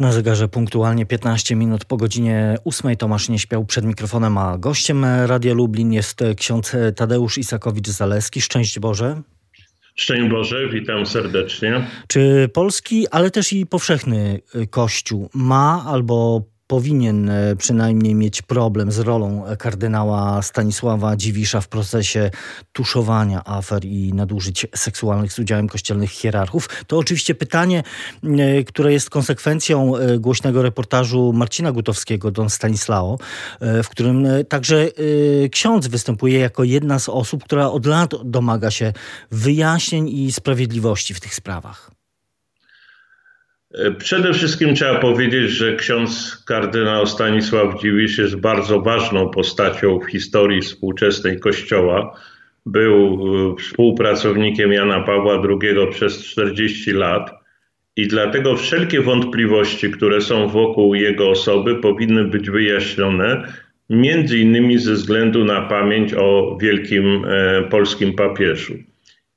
Na zegarze punktualnie 15 minut po godzinie 8 Tomasz nie śpiał przed mikrofonem, a gościem Radia Lublin jest ksiądz Tadeusz Isakowicz-Zaleski. Szczęść Boże. Szczęść Boże, witam serdecznie. Czy polski, ale też i powszechny Kościół ma albo powinien e, przynajmniej mieć problem z rolą kardynała Stanisława Dziwisza w procesie tuszowania afer i nadużyć seksualnych z udziałem kościelnych hierarchów. To oczywiście pytanie, e, które jest konsekwencją e, głośnego reportażu Marcina Gutowskiego, Don Stanislao, w którym także ksiądz występuje jako jedna z osób, która od lat domaga się wyjaśnień i sprawiedliwości w tych sprawach. E, przede wszystkim trzeba powiedzieć, że ksiądz kardynał Stanisław Dziwisz jest bardzo ważną postacią w historii współczesnej Kościoła. Był e, współpracownikiem Jana Pawła II przez 40 lat i dlatego wszelkie wątpliwości, które są wokół jego osoby, powinny być wyjaśnione, między innymi ze względu na pamięć o wielkim e, polskim papieżu.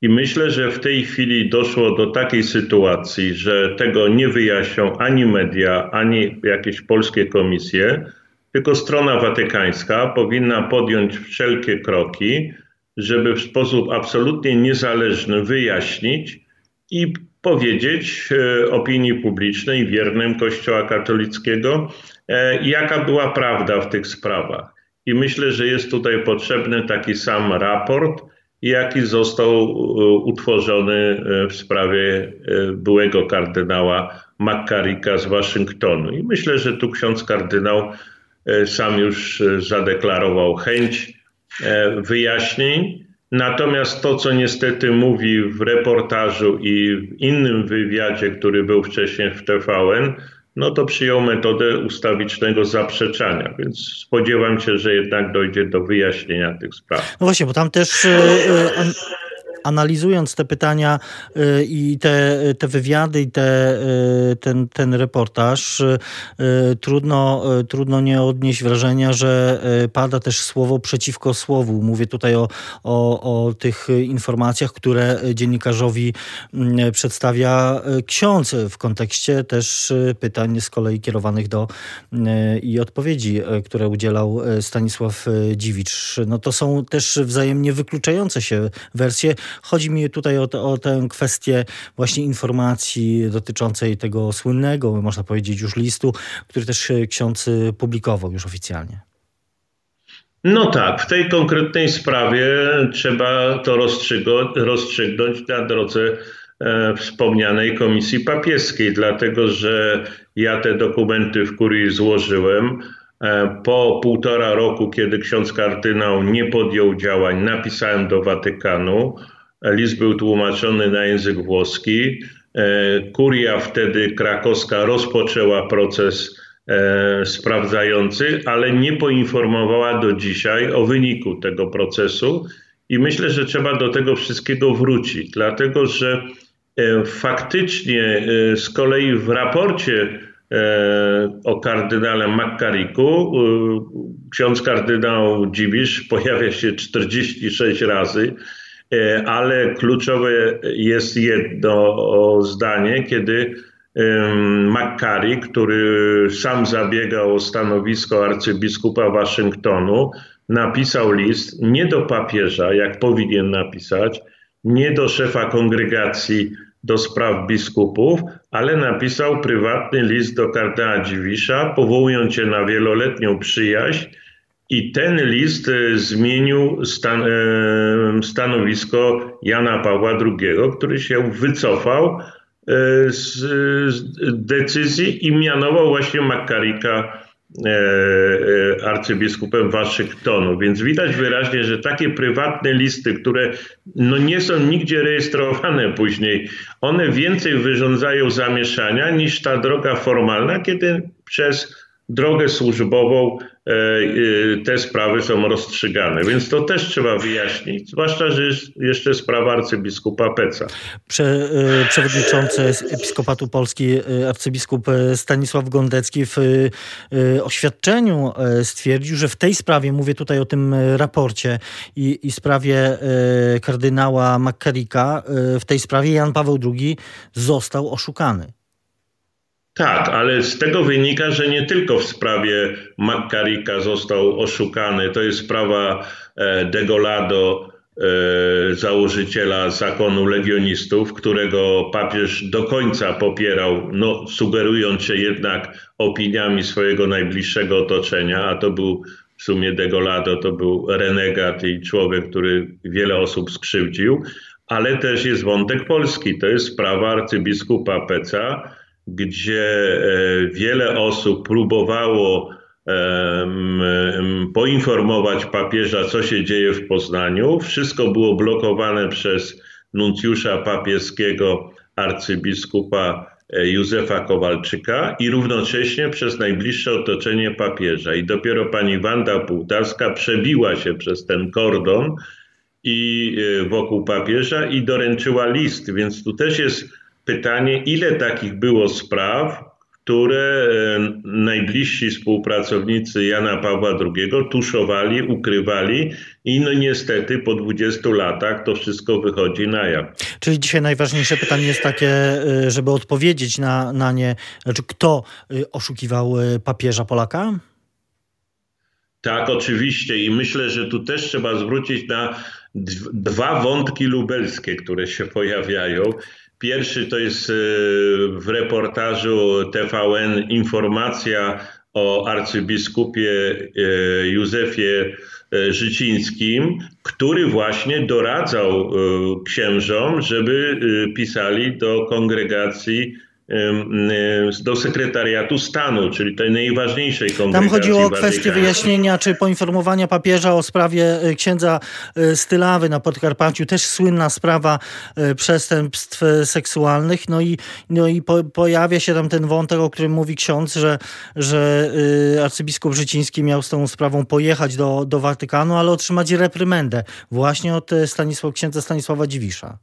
I myślę, że w tej chwili doszło do takiej sytuacji, że tego nie wyjaśnią ani media, ani jakieś polskie komisje, tylko strona watykańska powinna podjąć wszelkie kroki, żeby w sposób absolutnie niezależny wyjaśnić i powiedzieć e, opinii publicznej, wiernym Kościoła katolickiego, e, jaka była prawda w tych sprawach. I myślę, że jest tutaj potrzebny taki sam raport, jaki został e, utworzony e, w sprawie e, byłego kardynała McCarricka z Waszyngtonu. I myślę, że tu ksiądz kardynał sam już zadeklarował chęć wyjaśnień. Natomiast to, co niestety mówi w reportażu i w innym wywiadzie, który był wcześniej w TVN, no to przyjął metodę ustawicznego zaprzeczania, więc spodziewam się, że jednak dojdzie do wyjaśnienia tych spraw. No właśnie, bo tam też. Analizując te pytania y, i te, te wywiady i te, y, ten, ten reportaż, y, trudno, trudno nie odnieść wrażenia, że pada też słowo przeciwko słowu. Mówię tutaj o, o, o tych informacjach, które dziennikarzowi mm, przedstawia ksiądz w kontekście też pytań z kolei kierowanych do i odpowiedzi, które udzielał Stanisław Dziwicz. No to są też wzajemnie wykluczające się wersje, Chodzi mi tutaj o, o tę kwestię właśnie informacji dotyczącej tego słynnego, można powiedzieć już listu, który też ksiądz publikował już oficjalnie. No tak, w tej konkretnej sprawie trzeba to rozstrzygnąć na drodze e, wspomnianej komisji papieskiej, dlatego że ja te dokumenty w kurii złożyłem. E, po półtora roku, kiedy ksiądz kardynał nie podjął działań, napisałem do Watykanu. List był tłumaczony na język włoski. E, kuria wtedy krakowska rozpoczęła proces e, sprawdzający, ale nie poinformowała do dzisiaj o wyniku tego procesu. I myślę, że trzeba do tego wszystkiego wrócić, dlatego że e, faktycznie z kolei w raporcie o kardynale Makkariku ksiądz kardynał Dziwisz pojawia się 46 razy ale kluczowe jest jedno zdanie, kiedy McCarry, który sam zabiegał o stanowisko arcybiskupa Waszyngtonu, napisał list nie do papieża, jak powinien napisać, nie do szefa kongregacji do spraw biskupów, ale napisał prywatny list do kardynała Dziwisza, powołując się na wieloletnią przyjaźń i ten list e, zmienił stan, e, stanowisko Jana Pawła II, który się wycofał e, z, decyzji i mianował właśnie Makarika arcybiskupem Waszyngtonu. Więc widać wyraźnie, że takie prywatne listy, które no nie są nigdzie rejestrowane później, one więcej wyrządzają zamieszania niż ta droga formalna, kiedy przez drogę służbową te sprawy są rozstrzygane. Więc to też trzeba wyjaśnić, zwłaszcza, że jest jeszcze sprawa arcybiskupa Peca. Prze, e, przewodniczący Episkopatu Polski arcybiskup Stanisław Gondecki w oświadczeniu stwierdził, że w tej sprawie, mówię tutaj o tym raporcie i, i sprawie kardynała McCarricka, w tej sprawie Jan Paweł II został oszukany. Tak, ale z tego wynika, że nie tylko w sprawie Makarika został oszukany. To jest sprawa e, Degolado, e, założyciela zakonu legionistów, którego papież do końca popierał, no, sugerując się jednak opiniami swojego najbliższego otoczenia, a to był w sumie Degolado, to był renegat i człowiek, który wiele osób skrzywdził, ale też jest wątek polski. To jest sprawa arcybiskupa Peca, gdzie e, wiele osób próbowało poinformować papieża, co się dzieje w Poznaniu. Wszystko było blokowane przez nuncjusza papieskiego arcybiskupa e, Józefa Kowalczyka i równocześnie przez najbliższe otoczenie papieża. I dopiero pani Wanda Półtawska przebiła się przez ten kordon i e, wokół papieża i doręczyła list. Więc tu też jest pytanie, ile takich było spraw, które najbliżsi współpracownicy Jana Pawła II tuszowali, ukrywali i no niestety po 20 latach to wszystko wychodzi na jaw. Czyli dzisiaj najważniejsze pytanie jest takie, e, żeby odpowiedzieć na, na nie, znaczy kto e, oszukiwał papieża Polaka? Tak, oczywiście i myślę, że tu też trzeba zwrócić na dwa wątki lubelskie, które się pojawiają. Pierwszy to jest e, w reportażu TVN informacja o arcybiskupie e, Józefie e, Życińskim, który właśnie doradzał księżom, żeby pisali do kongregacji do sekretariatu stanu, czyli tej najważniejszej kongregacji. Tam chodziło o kwestię wyjaśnienia czy poinformowania papieża o sprawie e, księdza e, Stylawy na Podkarpaciu, też słynna sprawa e, przestępstw seksualnych. No i, no i po, pojawia się tam ten wątek, o którym mówi ksiądz, że, że arcybiskup Życiński miał z tą sprawą pojechać do, do Watykanu, ale otrzymać reprymendę właśnie od Stanisław, księdza Stanisława Dziwisza.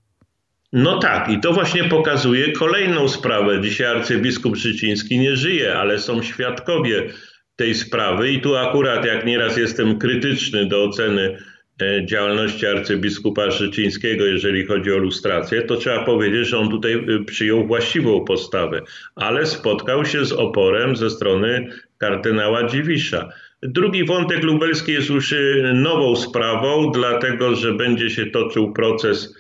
No tak, i to właśnie pokazuje kolejną sprawę. Dzisiaj arcybiskup Życiński nie żyje, ale są świadkowie tej sprawy i tu akurat jak nieraz jestem krytyczny do oceny e, działalności arcybiskupa Życińskiego, jeżeli chodzi o lustrację, to trzeba powiedzieć, że on tutaj e, przyjął właściwą postawę, ale spotkał się z oporem ze strony kardynała Dziwisza. Drugi wątek lubelski jest już e, nową sprawą, dlatego że będzie się toczył proces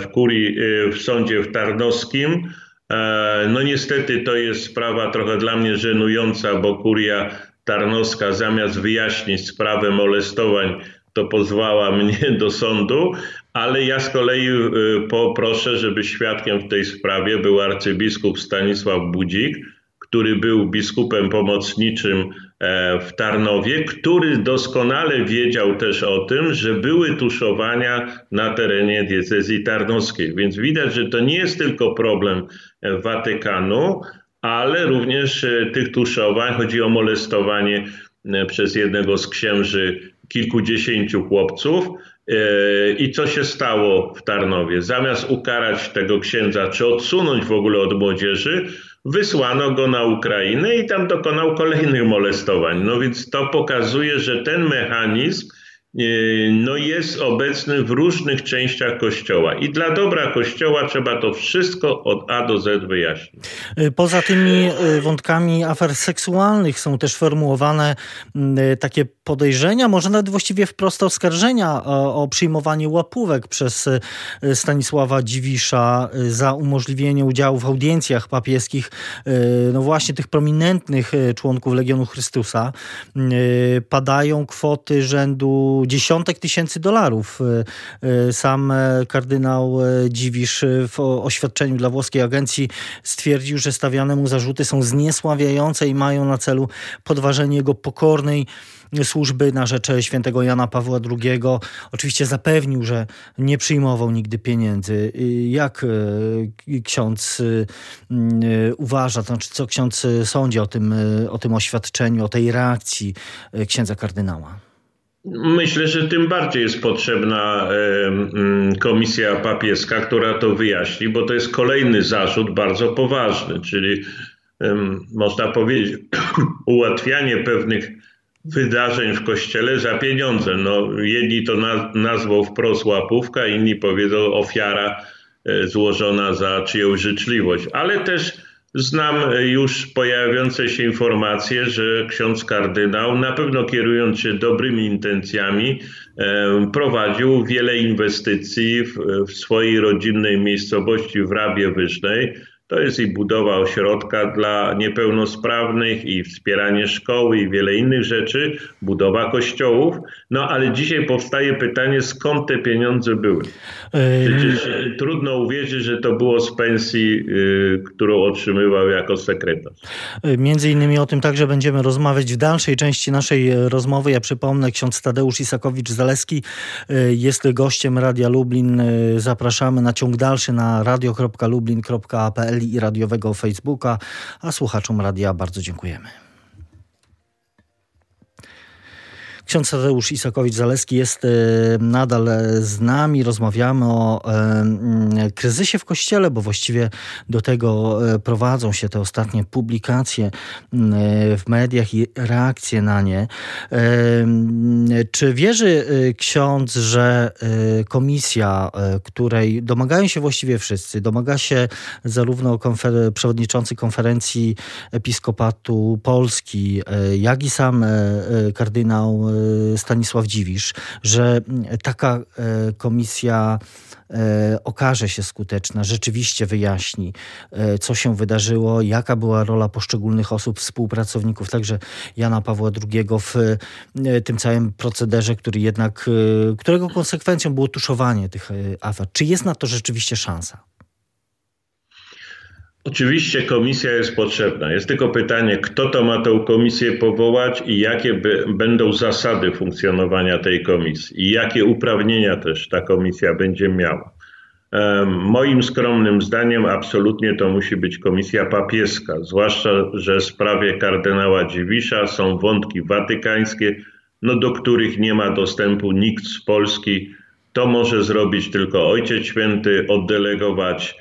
w kurii, e, w sądzie w Tarnowskim. E, no niestety to jest sprawa trochę dla mnie żenująca, bo kuria tarnowska zamiast wyjaśnić sprawę molestowań, to pozwała mnie do sądu, ale ja z kolei poproszę, żeby świadkiem w tej sprawie był arcybiskup Stanisław Budzik, który był biskupem pomocniczym e, w Tarnowie, który doskonale wiedział też o tym, że były tuszowania na terenie diecezji tarnowskiej. Więc widać, że to nie jest tylko problem e, Watykanu, ale również e, tych tuszowań. Chodzi o molestowanie przez jednego z księży kilkudziesięciu chłopców. I co się stało w Tarnowie? Zamiast ukarać tego księdza, czy odsunąć w ogóle od młodzieży, Wysłano go na Ukrainę i tam dokonał kolejnych molestowań. No więc to pokazuje, że ten mechanizm e, no jest obecny w różnych częściach Kościoła. I dla dobra Kościoła trzeba to wszystko od A do Z wyjaśnić. E, poza tymi e, wątkami afer seksualnych są też formułowane takie podejrzenia, może nawet właściwie wprost oskarżenia o, o przyjmowanie łapówek przez e, Stanisława Dziwisza e, za umożliwienie udziału w audiencjach papieskich, e, no właśnie tych prominentnych członków Legionu Chrystusa. Padają kwoty rzędu dziesiątek tysięcy dolarów. Sam kardynał Dziwisz w oświadczeniu dla włoskiej agencji stwierdził, że stawiane mu zarzuty są zniesławiające i mają na celu podważenie jego pokornej służby na rzecz świętego Jana Pawła II. Oczywiście zapewnił, że nie przyjmował nigdy pieniędzy. Jak e, ksiądz e, uważa, to znaczy co ksiądz sądzi o tym, o tym oświadczeniu, o tej reakcji księdza kardynała? Myślę, że tym bardziej jest potrzebna komisja papieska, która to wyjaśni, bo to jest kolejny zarzut bardzo poważny, czyli można powiedzieć ułatwianie pewnych wydarzeń w kościele za pieniądze. No, jedni to nazwą wprost łapówka, inni powiedzą ofiara e, złożona za czyjąś życzliwość, ale też Znam już pojawiające się informacje, że ksiądz kardynał, na pewno kierując się dobrymi intencjami, prowadził wiele inwestycji w, w swojej rodzinnej miejscowości w Rabie Wyżnej to jest i budowa ośrodka dla niepełnosprawnych, i wspieranie szkoły, i wiele innych rzeczy, budowa kościołów. No ale dzisiaj powstaje pytanie, skąd te pieniądze były? Przecież e, trudno uwierzyć, że to było z pensji, y, którą otrzymywał jako sekretarz. E, między innymi o tym także będziemy rozmawiać w dalszej części naszej e, rozmowy. Ja przypomnę, ksiądz Tadeusz Isakowicz-Zaleski jest gościem Radia Lublin. Zapraszamy na ciąg dalszy na radio.lublin.pl i radiowego Facebooka, a słuchaczom radia bardzo dziękujemy. Ksiądz Tadeusz Isakowicz-Zaleski jest e, nadal z nami. Rozmawiamy o e, kryzysie w Kościele, bo właściwie do tego e, prowadzą się te ostatnie publikacje w mediach i reakcje na nie. Czy wierzy ksiądz, że komisja, której domagają się właściwie wszyscy, domaga się zarówno konfer przewodniczący konferencji Episkopatu Polski, jak i sam kardynał Stanisław Dziwisz, że taka e, komisja e, okaże się skuteczna, rzeczywiście wyjaśni, e, co się wydarzyło, jaka była rola poszczególnych osób, współpracowników, także Jana Pawła II w tym całym procederze, który jednak, którego konsekwencją było tuszowanie tych afer. Czy jest na to rzeczywiście szansa? Oczywiście komisja jest potrzebna. Jest tylko pytanie, kto to ma tę komisję powołać i jakie by, będą zasady funkcjonowania tej komisji i jakie uprawnienia też ta komisja będzie miała. Moim skromnym zdaniem absolutnie to musi być komisja papieska, zwłaszcza, że w sprawie kardynała Dziwisza są wątki watykańskie, no do których nie ma dostępu nikt z Polski. To może zrobić tylko Ojciec Święty, oddelegować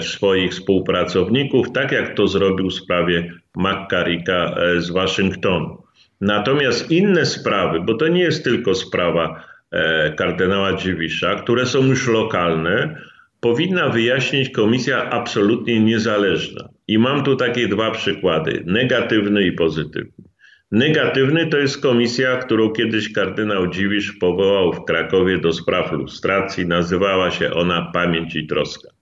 swoich współpracowników, tak jak to zrobił w sprawie McCarricka e, z Waszyngtonu. Natomiast inne sprawy, bo to nie jest tylko sprawa e, kardynała Dziwisza, które są już lokalne, powinna wyjaśnić komisja absolutnie niezależna. I mam tu takie dwa przykłady, negatywny i pozytywny. Negatywny to jest komisja, którą kiedyś kardynał Dziwisz powołał w Krakowie do spraw lustracji. Nazywała się ona Pamięć i Troska.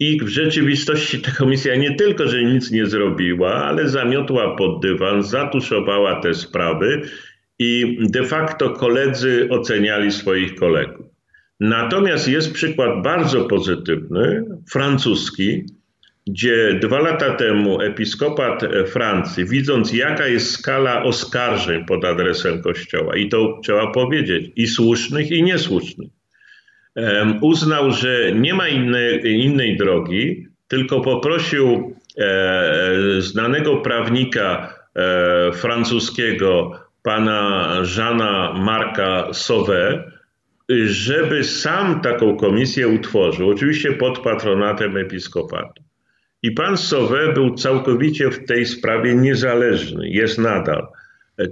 I w rzeczywistości ta komisja nie tylko, że nic nie zrobiła, ale zamiotła pod dywan, zatuszowała te sprawy i de facto koledzy oceniali swoich kolegów. Natomiast jest przykład bardzo pozytywny, francuski, gdzie dwa lata temu episkopat Francji, widząc jaka jest skala oskarżeń pod adresem Kościoła, i to trzeba powiedzieć, i słusznych, i niesłusznych, uznał, że nie ma innej, innej drogi, tylko poprosił e, znanego prawnika e, francuskiego, pana Żana Marka Sauvé, żeby sam taką komisję utworzył, oczywiście pod patronatem episkopatu. I pan Sauvé był całkowicie w tej sprawie niezależny, jest nadal.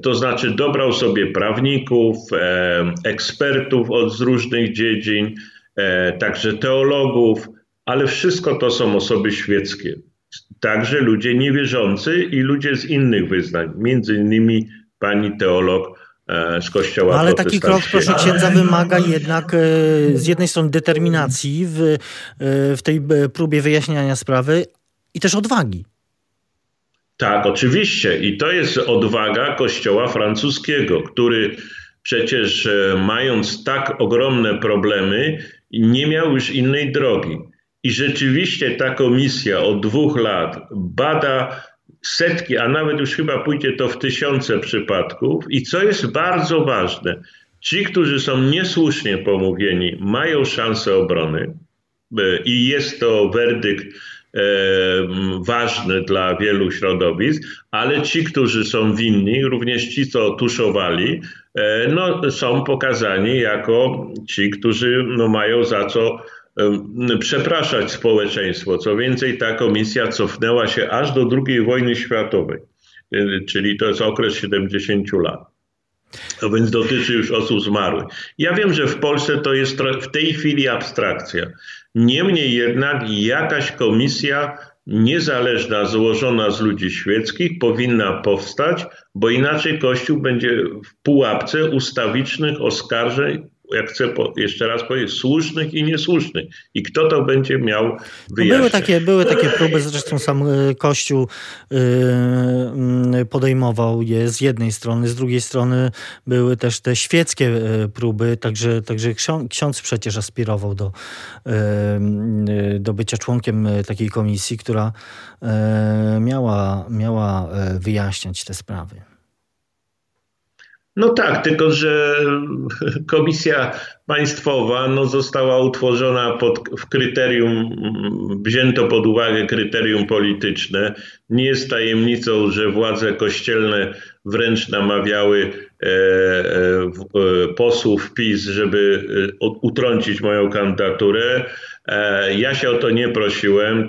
To znaczy dobrał sobie prawników, e, ekspertów od z różnych dziedzin, e, także teologów, ale wszystko to są osoby świeckie. Także ludzie niewierzący i ludzie z innych wyznań, między innymi pani teolog e, z kościoła no, Ale taki krok, proszę księdza, wymaga jednak z jednej strony determinacji w, w tej próbie wyjaśniania sprawy i też odwagi. Tak, oczywiście. I to jest odwaga kościoła francuskiego, który przecież e, mając tak ogromne problemy, nie miał już innej drogi. I rzeczywiście ta komisja od dwóch lat bada setki, a nawet już chyba pójdzie to w tysiące przypadków. I co jest bardzo ważne, ci, którzy są niesłusznie pomówieni, mają szansę obrony. E, I jest to werdykt ważny dla wielu środowisk, ale ci, którzy są winni, również ci, co tuszowali, e, no, są pokazani jako ci, którzy no, mają za co przepraszać społeczeństwo. Co więcej, ta komisja cofnęła się aż do II wojny światowej, e, czyli to jest okres 70 lat. To więc dotyczy już osób zmarłych. Ja wiem, że w Polsce to jest w tej chwili abstrakcja. Niemniej jednak jakaś komisja niezależna, złożona z ludzi świeckich powinna powstać, bo inaczej Kościół będzie w pułapce ustawicznych oskarżeń jak chcę po, jeszcze raz powiedzieć, słusznych i niesłusznych. I kto to będzie miał wyjaśnić? Były takie, były takie próby, zresztą sam e, Kościół yy, podejmował je z jednej strony, z drugiej strony były też te świeckie e, próby, także, także ksiądz przecież aspirował do, do bycia członkiem takiej komisji, która miała, miała wyjaśniać te sprawy. No tak, tylko że komisja państwowa no, została utworzona pod, w kryterium, wzięto pod uwagę kryterium polityczne. Nie jest tajemnicą, że władze kościelne wręcz namawiały e, e, e posłów PiS, żeby e, utrącić moją kandydaturę. E, ja się o to nie prosiłem. E,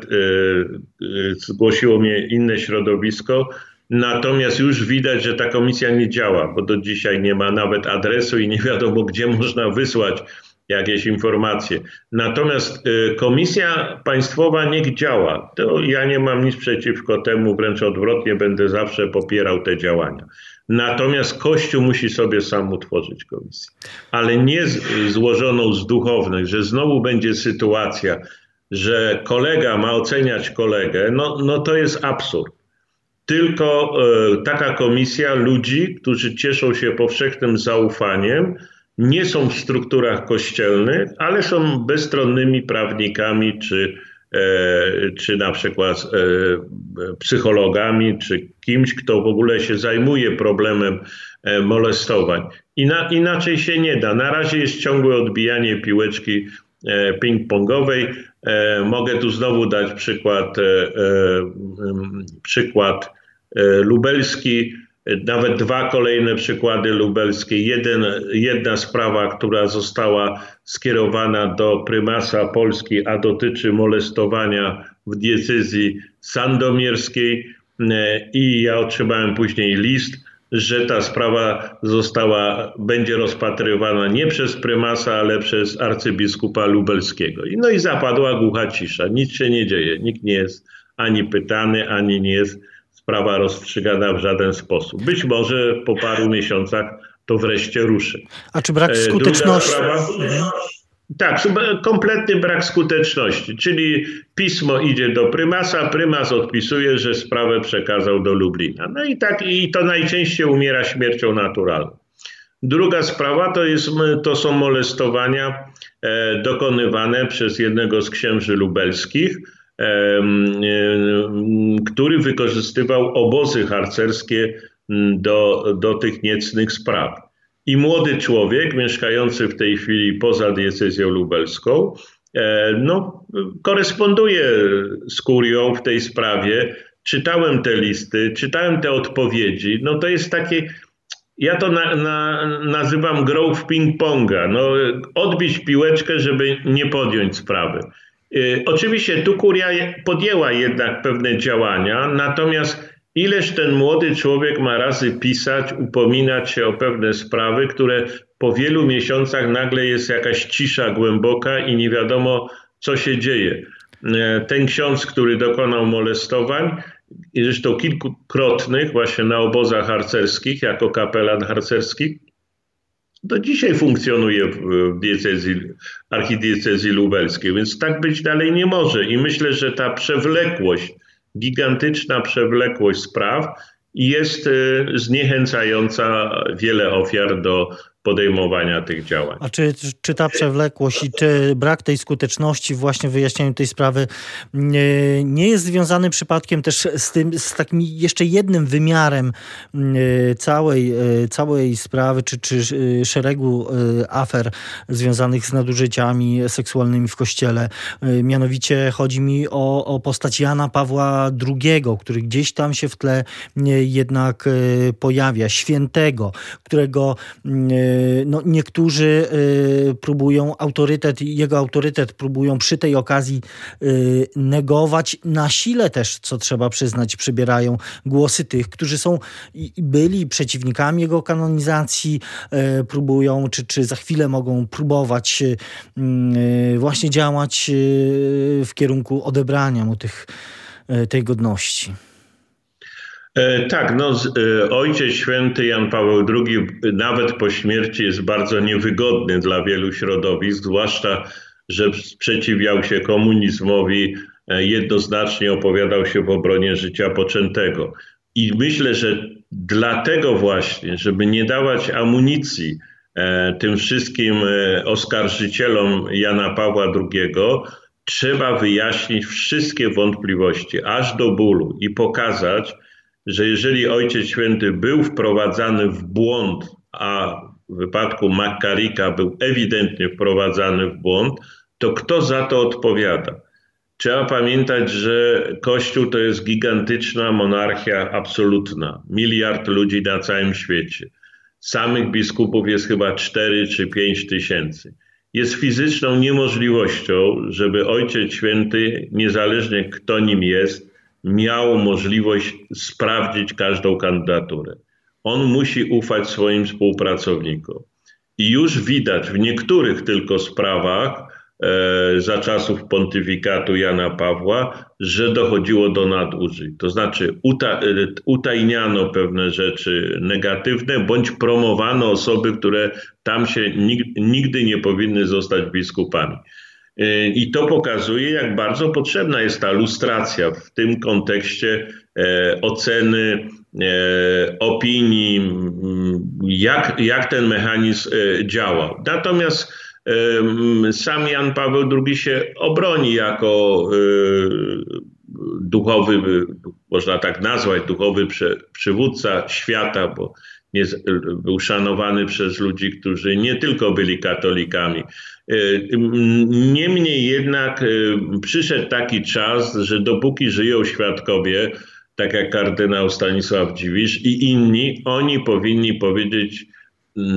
zgłosiło mnie inne środowisko. Natomiast już widać, że ta komisja nie działa, bo do dzisiaj nie ma nawet adresu i nie wiadomo, gdzie można wysłać jakieś informacje. Natomiast y, komisja państwowa niech działa. To ja nie mam nic przeciwko temu, wręcz odwrotnie będę zawsze popierał te działania. Natomiast Kościół musi sobie sam utworzyć komisję, ale nie złożoną z duchownych, że znowu będzie sytuacja, że kolega ma oceniać kolegę, no, no to jest absurd tylko e, taka komisja ludzi, którzy cieszą się powszechnym zaufaniem, nie są w strukturach kościelnych, ale są bezstronnymi prawnikami czy, e, czy na przykład e, psychologami, czy kimś, kto w ogóle się zajmuje problemem molestowań.Ina, inaczej się nie da. Na razie jest ciągłe odbijanie piłeczki ping-pongowej. Mogę tu znowu dać przykład, przykład lubelski, e, nawet dwa kolejne przykłady lubelskie. Jeden, jedna sprawa, która została skierowana do prymasa Polski, a dotyczy molestowania w diecezji sandomierskiej e, i ja otrzymałem później list, że ta sprawa została, będzie rozpatrywana nie przez prymasa, ale przez arcybiskupa lubelskiego. No i zapadła głucha cisza. Nic się nie dzieje. Nikt nie jest ani pytany, ani nie jest sprawa rozstrzygana w żaden sposób. Być może po paru miesiącach to wreszcie ruszy. A czy brak e, skuteczności? Sprawa, tak, kompletny brak skuteczności, czyli pismo idzie do prymasa, prymas odpisuje, że sprawę przekazał do Lublina. No i tak, i to najczęściej umiera śmiercią naturalną. Druga sprawa to, jest, to są molestowania e, dokonywane przez jednego z księży lubelskich, który wykorzystywał obozy harcerskie do, do tych niecnych spraw. I młody człowiek, mieszkający w tej chwili poza diecezją lubelską, e, no, koresponduje z kurią w tej sprawie. Czytałem te listy, czytałem te odpowiedzi. No to jest takie, ja to na, na, nazywam grą w ping-ponga. No, odbić piłeczkę, żeby nie podjąć sprawy. Y, oczywiście tu kuria podjęła jednak pewne działania, natomiast ileż ten młody człowiek ma razy pisać, upominać się o pewne sprawy, które po wielu miesiącach nagle jest jakaś cisza głęboka i nie wiadomo, co się dzieje. Y, ten ksiądz, który dokonał molestowań, i zresztą kilkukrotnych właśnie na obozach harcerskich, jako kapelan harcerski, do dzisiaj funkcjonuje w diecezji, archidiecezji lubelskiej, więc tak być dalej nie może. I myślę, że ta przewlekłość, gigantyczna przewlekłość spraw jest y, zniechęcająca wiele ofiar do podejmowania tych działań. A czy, czy ta przewlekłość i czy brak tej skuteczności właśnie w wyjaśnianiu tej sprawy nie, nie jest związany przypadkiem też z tym, z takim jeszcze jednym wymiarem całej, całej sprawy, czy, czy szeregu afer związanych z nadużyciami seksualnymi w Kościele. Mianowicie chodzi mi o, o postać Jana Pawła II, który gdzieś tam się w tle jednak pojawia, świętego, którego no, niektórzy y, próbują autorytet, jego autorytet próbują przy tej okazji y, negować. Na sile też, co trzeba przyznać, przybierają głosy tych, którzy są byli przeciwnikami jego kanonizacji, y, próbują, czy, czy za chwilę mogą próbować właśnie działać w kierunku odebrania mu tych tej godności. Tak, no, Ojciec Święty Jan Paweł II nawet po śmierci jest bardzo niewygodny dla wielu środowisk, zwłaszcza, że sprzeciwiał się komunizmowi, jednoznacznie opowiadał się w obronie życia poczętego. I myślę, że dlatego właśnie, żeby nie dawać amunicji e, tym wszystkim e, oskarżycielom Jana Pawła II, trzeba wyjaśnić wszystkie wątpliwości, aż do bólu i pokazać, że jeżeli Ojciec Święty był wprowadzany w błąd, a w wypadku Makarika był ewidentnie wprowadzany w błąd, to kto za to odpowiada? Trzeba pamiętać, że Kościół to jest gigantyczna monarchia absolutna. Miliard ludzi na całym świecie. Samych biskupów jest chyba 4 czy 5 tysięcy. Jest fizyczną niemożliwością, żeby Ojciec Święty, niezależnie kto nim jest, miał możliwość sprawdzić każdą kandydaturę. On musi ufać swoim współpracownikom. I już widać w niektórych tylko sprawach, E, za czasów pontyfikatu Jana Pawła, że dochodziło do nadużyć. To znaczy uta, e, utajniano pewne rzeczy negatywne, bądź promowano osoby, które tam się nigdy nie powinny zostać biskupami. E, I to pokazuje, jak bardzo potrzebna jest ta lustracja w tym kontekście oceny opinii, jak, jak ten mechanizm działał. Natomiast sam Jan Paweł II się obroni jako y, duchowy, można tak nazwać, duchowy przywódca świata, bo nie, był szanowany przez ludzi, którzy nie tylko byli katolikami. Y, niemniej jednak y, przyszedł taki czas, że dopóki żyją świadkowie, tak jak kardynał Stanisław Dziwisz i inni, oni powinni powiedzieć,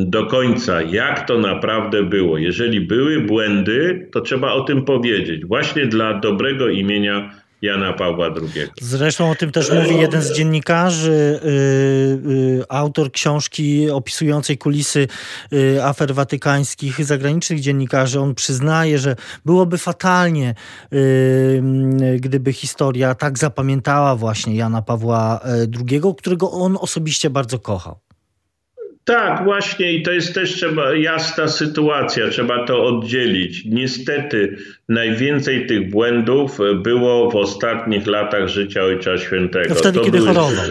do końca, jak to naprawdę było. Jeżeli były błędy, to trzeba o tym powiedzieć, właśnie dla dobrego imienia Jana Pawła II. Zresztą o tym też mówi jeden z dziennikarzy, yy, yy, autor książki opisującej kulisy yy, afer watykańskich, zagranicznych dziennikarzy. On przyznaje, że byłoby fatalnie, y, gdyby historia tak zapamiętała właśnie Jana Pawła II, którego on osobiście bardzo kochał. Tak, właśnie i to jest też trzeba, jasna sytuacja, trzeba to oddzielić. Niestety najwięcej tych błędów było w ostatnich latach życia Ojca Świętego. To wtedy, to kiedy były... chorował.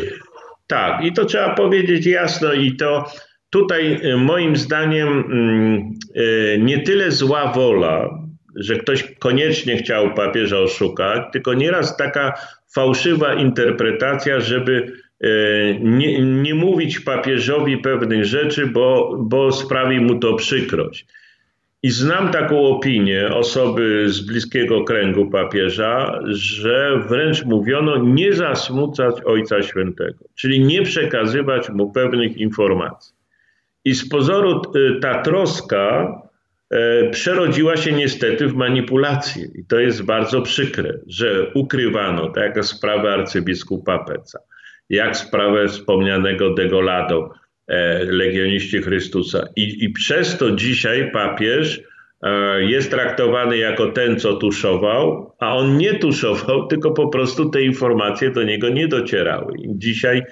Tak, i to trzeba powiedzieć jasno i to tutaj y, moim zdaniem mm, y, nie tyle zła wola, że ktoś koniecznie chciał papieża oszukać, tylko nieraz taka fałszywa interpretacja, żeby nie, nie mówić papieżowi pewnych rzeczy, bo, bo sprawi mu to przykrość. I znam taką opinię osoby z bliskiego kręgu papieża, że wręcz mówiono nie zasmucać Ojca Świętego, czyli nie przekazywać mu pewnych informacji. I z pozoru e, ta troska e, przerodziła się niestety w manipulację. I to jest bardzo przykre, że ukrywano, tak jak sprawę arcybiskupa Peca jak sprawę wspomnianego Degolado, e, legioniści Chrystusa. I, I przez to dzisiaj papież e, jest traktowany jako ten, co tuszował, a on nie tuszował, tylko po prostu te informacje do niego nie docierały. I dzisiaj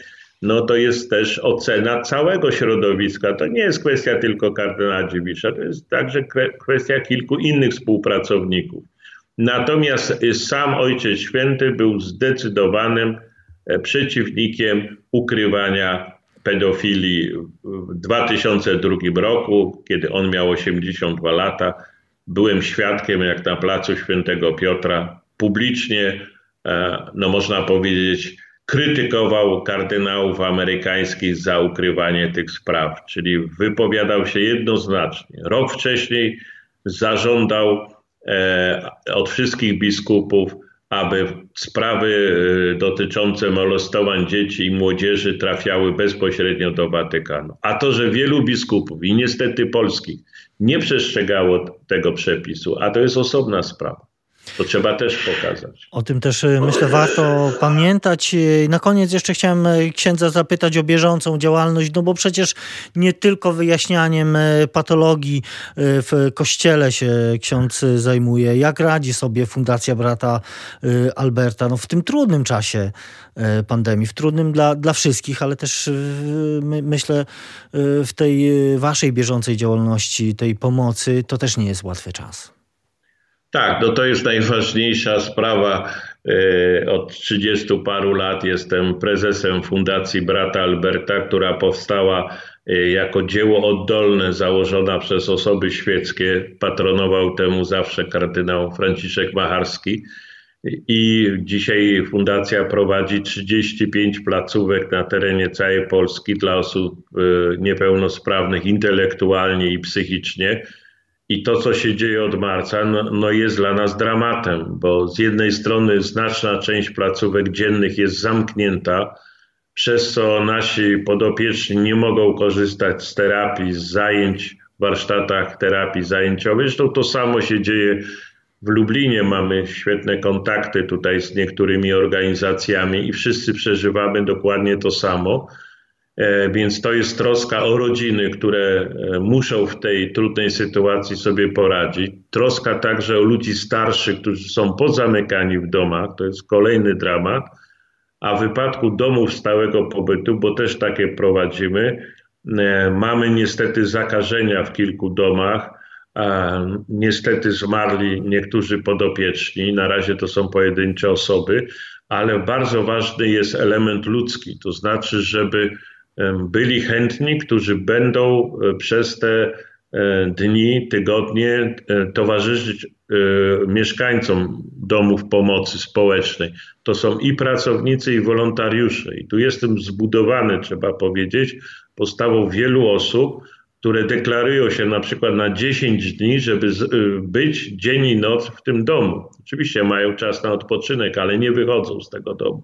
no to jest też ocena całego środowiska. To nie jest kwestia tylko kardynała Dziwisza, to jest także kwestia kilku innych współpracowników. Natomiast sam Ojciec Święty był zdecydowanym przeciwnikiem ukrywania pedofilii w 2002 roku, kiedy on miał 82 lata. Byłem świadkiem, jak na placu Świętego Piotra publicznie, e, no można powiedzieć, krytykował kardynałów amerykańskich za ukrywanie tych spraw, czyli wypowiadał się jednoznacznie. Rok wcześniej zażądał e, od wszystkich biskupów aby sprawy y, dotyczące molestowań dzieci i młodzieży trafiały bezpośrednio do Watykanu. A to, że wielu biskupów i niestety polskich nie przestrzegało tego przepisu, a to jest osobna sprawa. To trzeba też pokazać. O tym też y, myślę warto pamiętać. Y, na koniec jeszcze chciałem y, księdza zapytać o bieżącą działalność, no bo przecież nie tylko wyjaśnianiem patologii w kościele się ksiądz zajmuje. Jak radzi sobie Fundacja Brata Alberta no w tym trudnym czasie pandemii, w trudnym dla, dla wszystkich, ale też my, myślę w tej waszej bieżącej działalności, tej pomocy, to też nie jest łatwy czas. Tak, no to jest najważniejsza sprawa. E, od 30 paru lat jestem prezesem Fundacji Brata Alberta, która powstała e, jako dzieło oddolne założona przez osoby świeckie. Patronował temu zawsze kardynał Franciszek Macharski. I dzisiaj fundacja prowadzi 35 placówek na terenie całej Polski dla osób e, niepełnosprawnych intelektualnie i psychicznie. I to, co się dzieje od marca, no, no, jest dla nas dramatem, bo z jednej strony znaczna część placówek dziennych jest zamknięta, przez co nasi podopieczni nie mogą korzystać z terapii, z zajęć warsztatach terapii zajęciowej. Zresztą to samo się dzieje w Lublinie. Mamy świetne kontakty tutaj z niektórymi organizacjami i wszyscy przeżywamy dokładnie to samo. E, więc to jest troska o rodziny, które e, muszą w tej trudnej sytuacji sobie poradzić. Troska także o ludzi starszych, którzy są pozamykani w domach. To jest kolejny dramat. A w wypadku domów stałego pobytu, bo też takie prowadzimy, e, mamy niestety zakażenia w kilku domach. Niestety zmarli niektórzy podopieczni. Na razie to są pojedyncze osoby, ale bardzo ważny jest element ludzki. To znaczy, żeby byli chętni, którzy będą e, przez te e, dni, tygodnie e, towarzyszyć mieszkańcom domów pomocy społecznej. To są i pracownicy, i wolontariusze. I tu jestem zbudowany, trzeba powiedzieć, postawą wielu osób, które deklarują się na przykład na 10 dni, żeby być dzień i noc w tym domu. Oczywiście mają czas na odpoczynek, ale nie wychodzą z tego domu.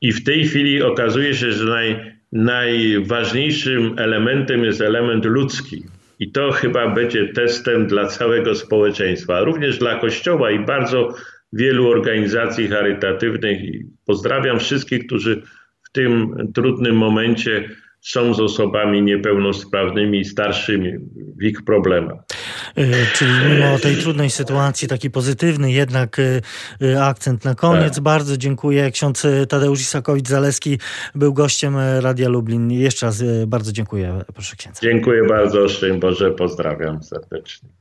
I w tej chwili okazuje się, że naj, najważniejszym elementem jest element ludzki. I to chyba będzie testem dla całego społeczeństwa, również dla Kościoła i bardzo wielu organizacji charytatywnych. I pozdrawiam wszystkich, którzy w tym trudnym momencie są z osobami niepełnosprawnymi i starszymi w ich problemach. E, czyli mimo tej trudnej sytuacji, taki pozytywny jednak e, e, akcent na koniec. Tak. Bardzo dziękuję. Ksiądz Tadeusz Isakowicz-Zaleski był gościem Radia Lublin. Jeszcze raz bardzo dziękuję, proszę księdza. Dziękuję bardzo, Szczęść Boże, pozdrawiam serdecznie.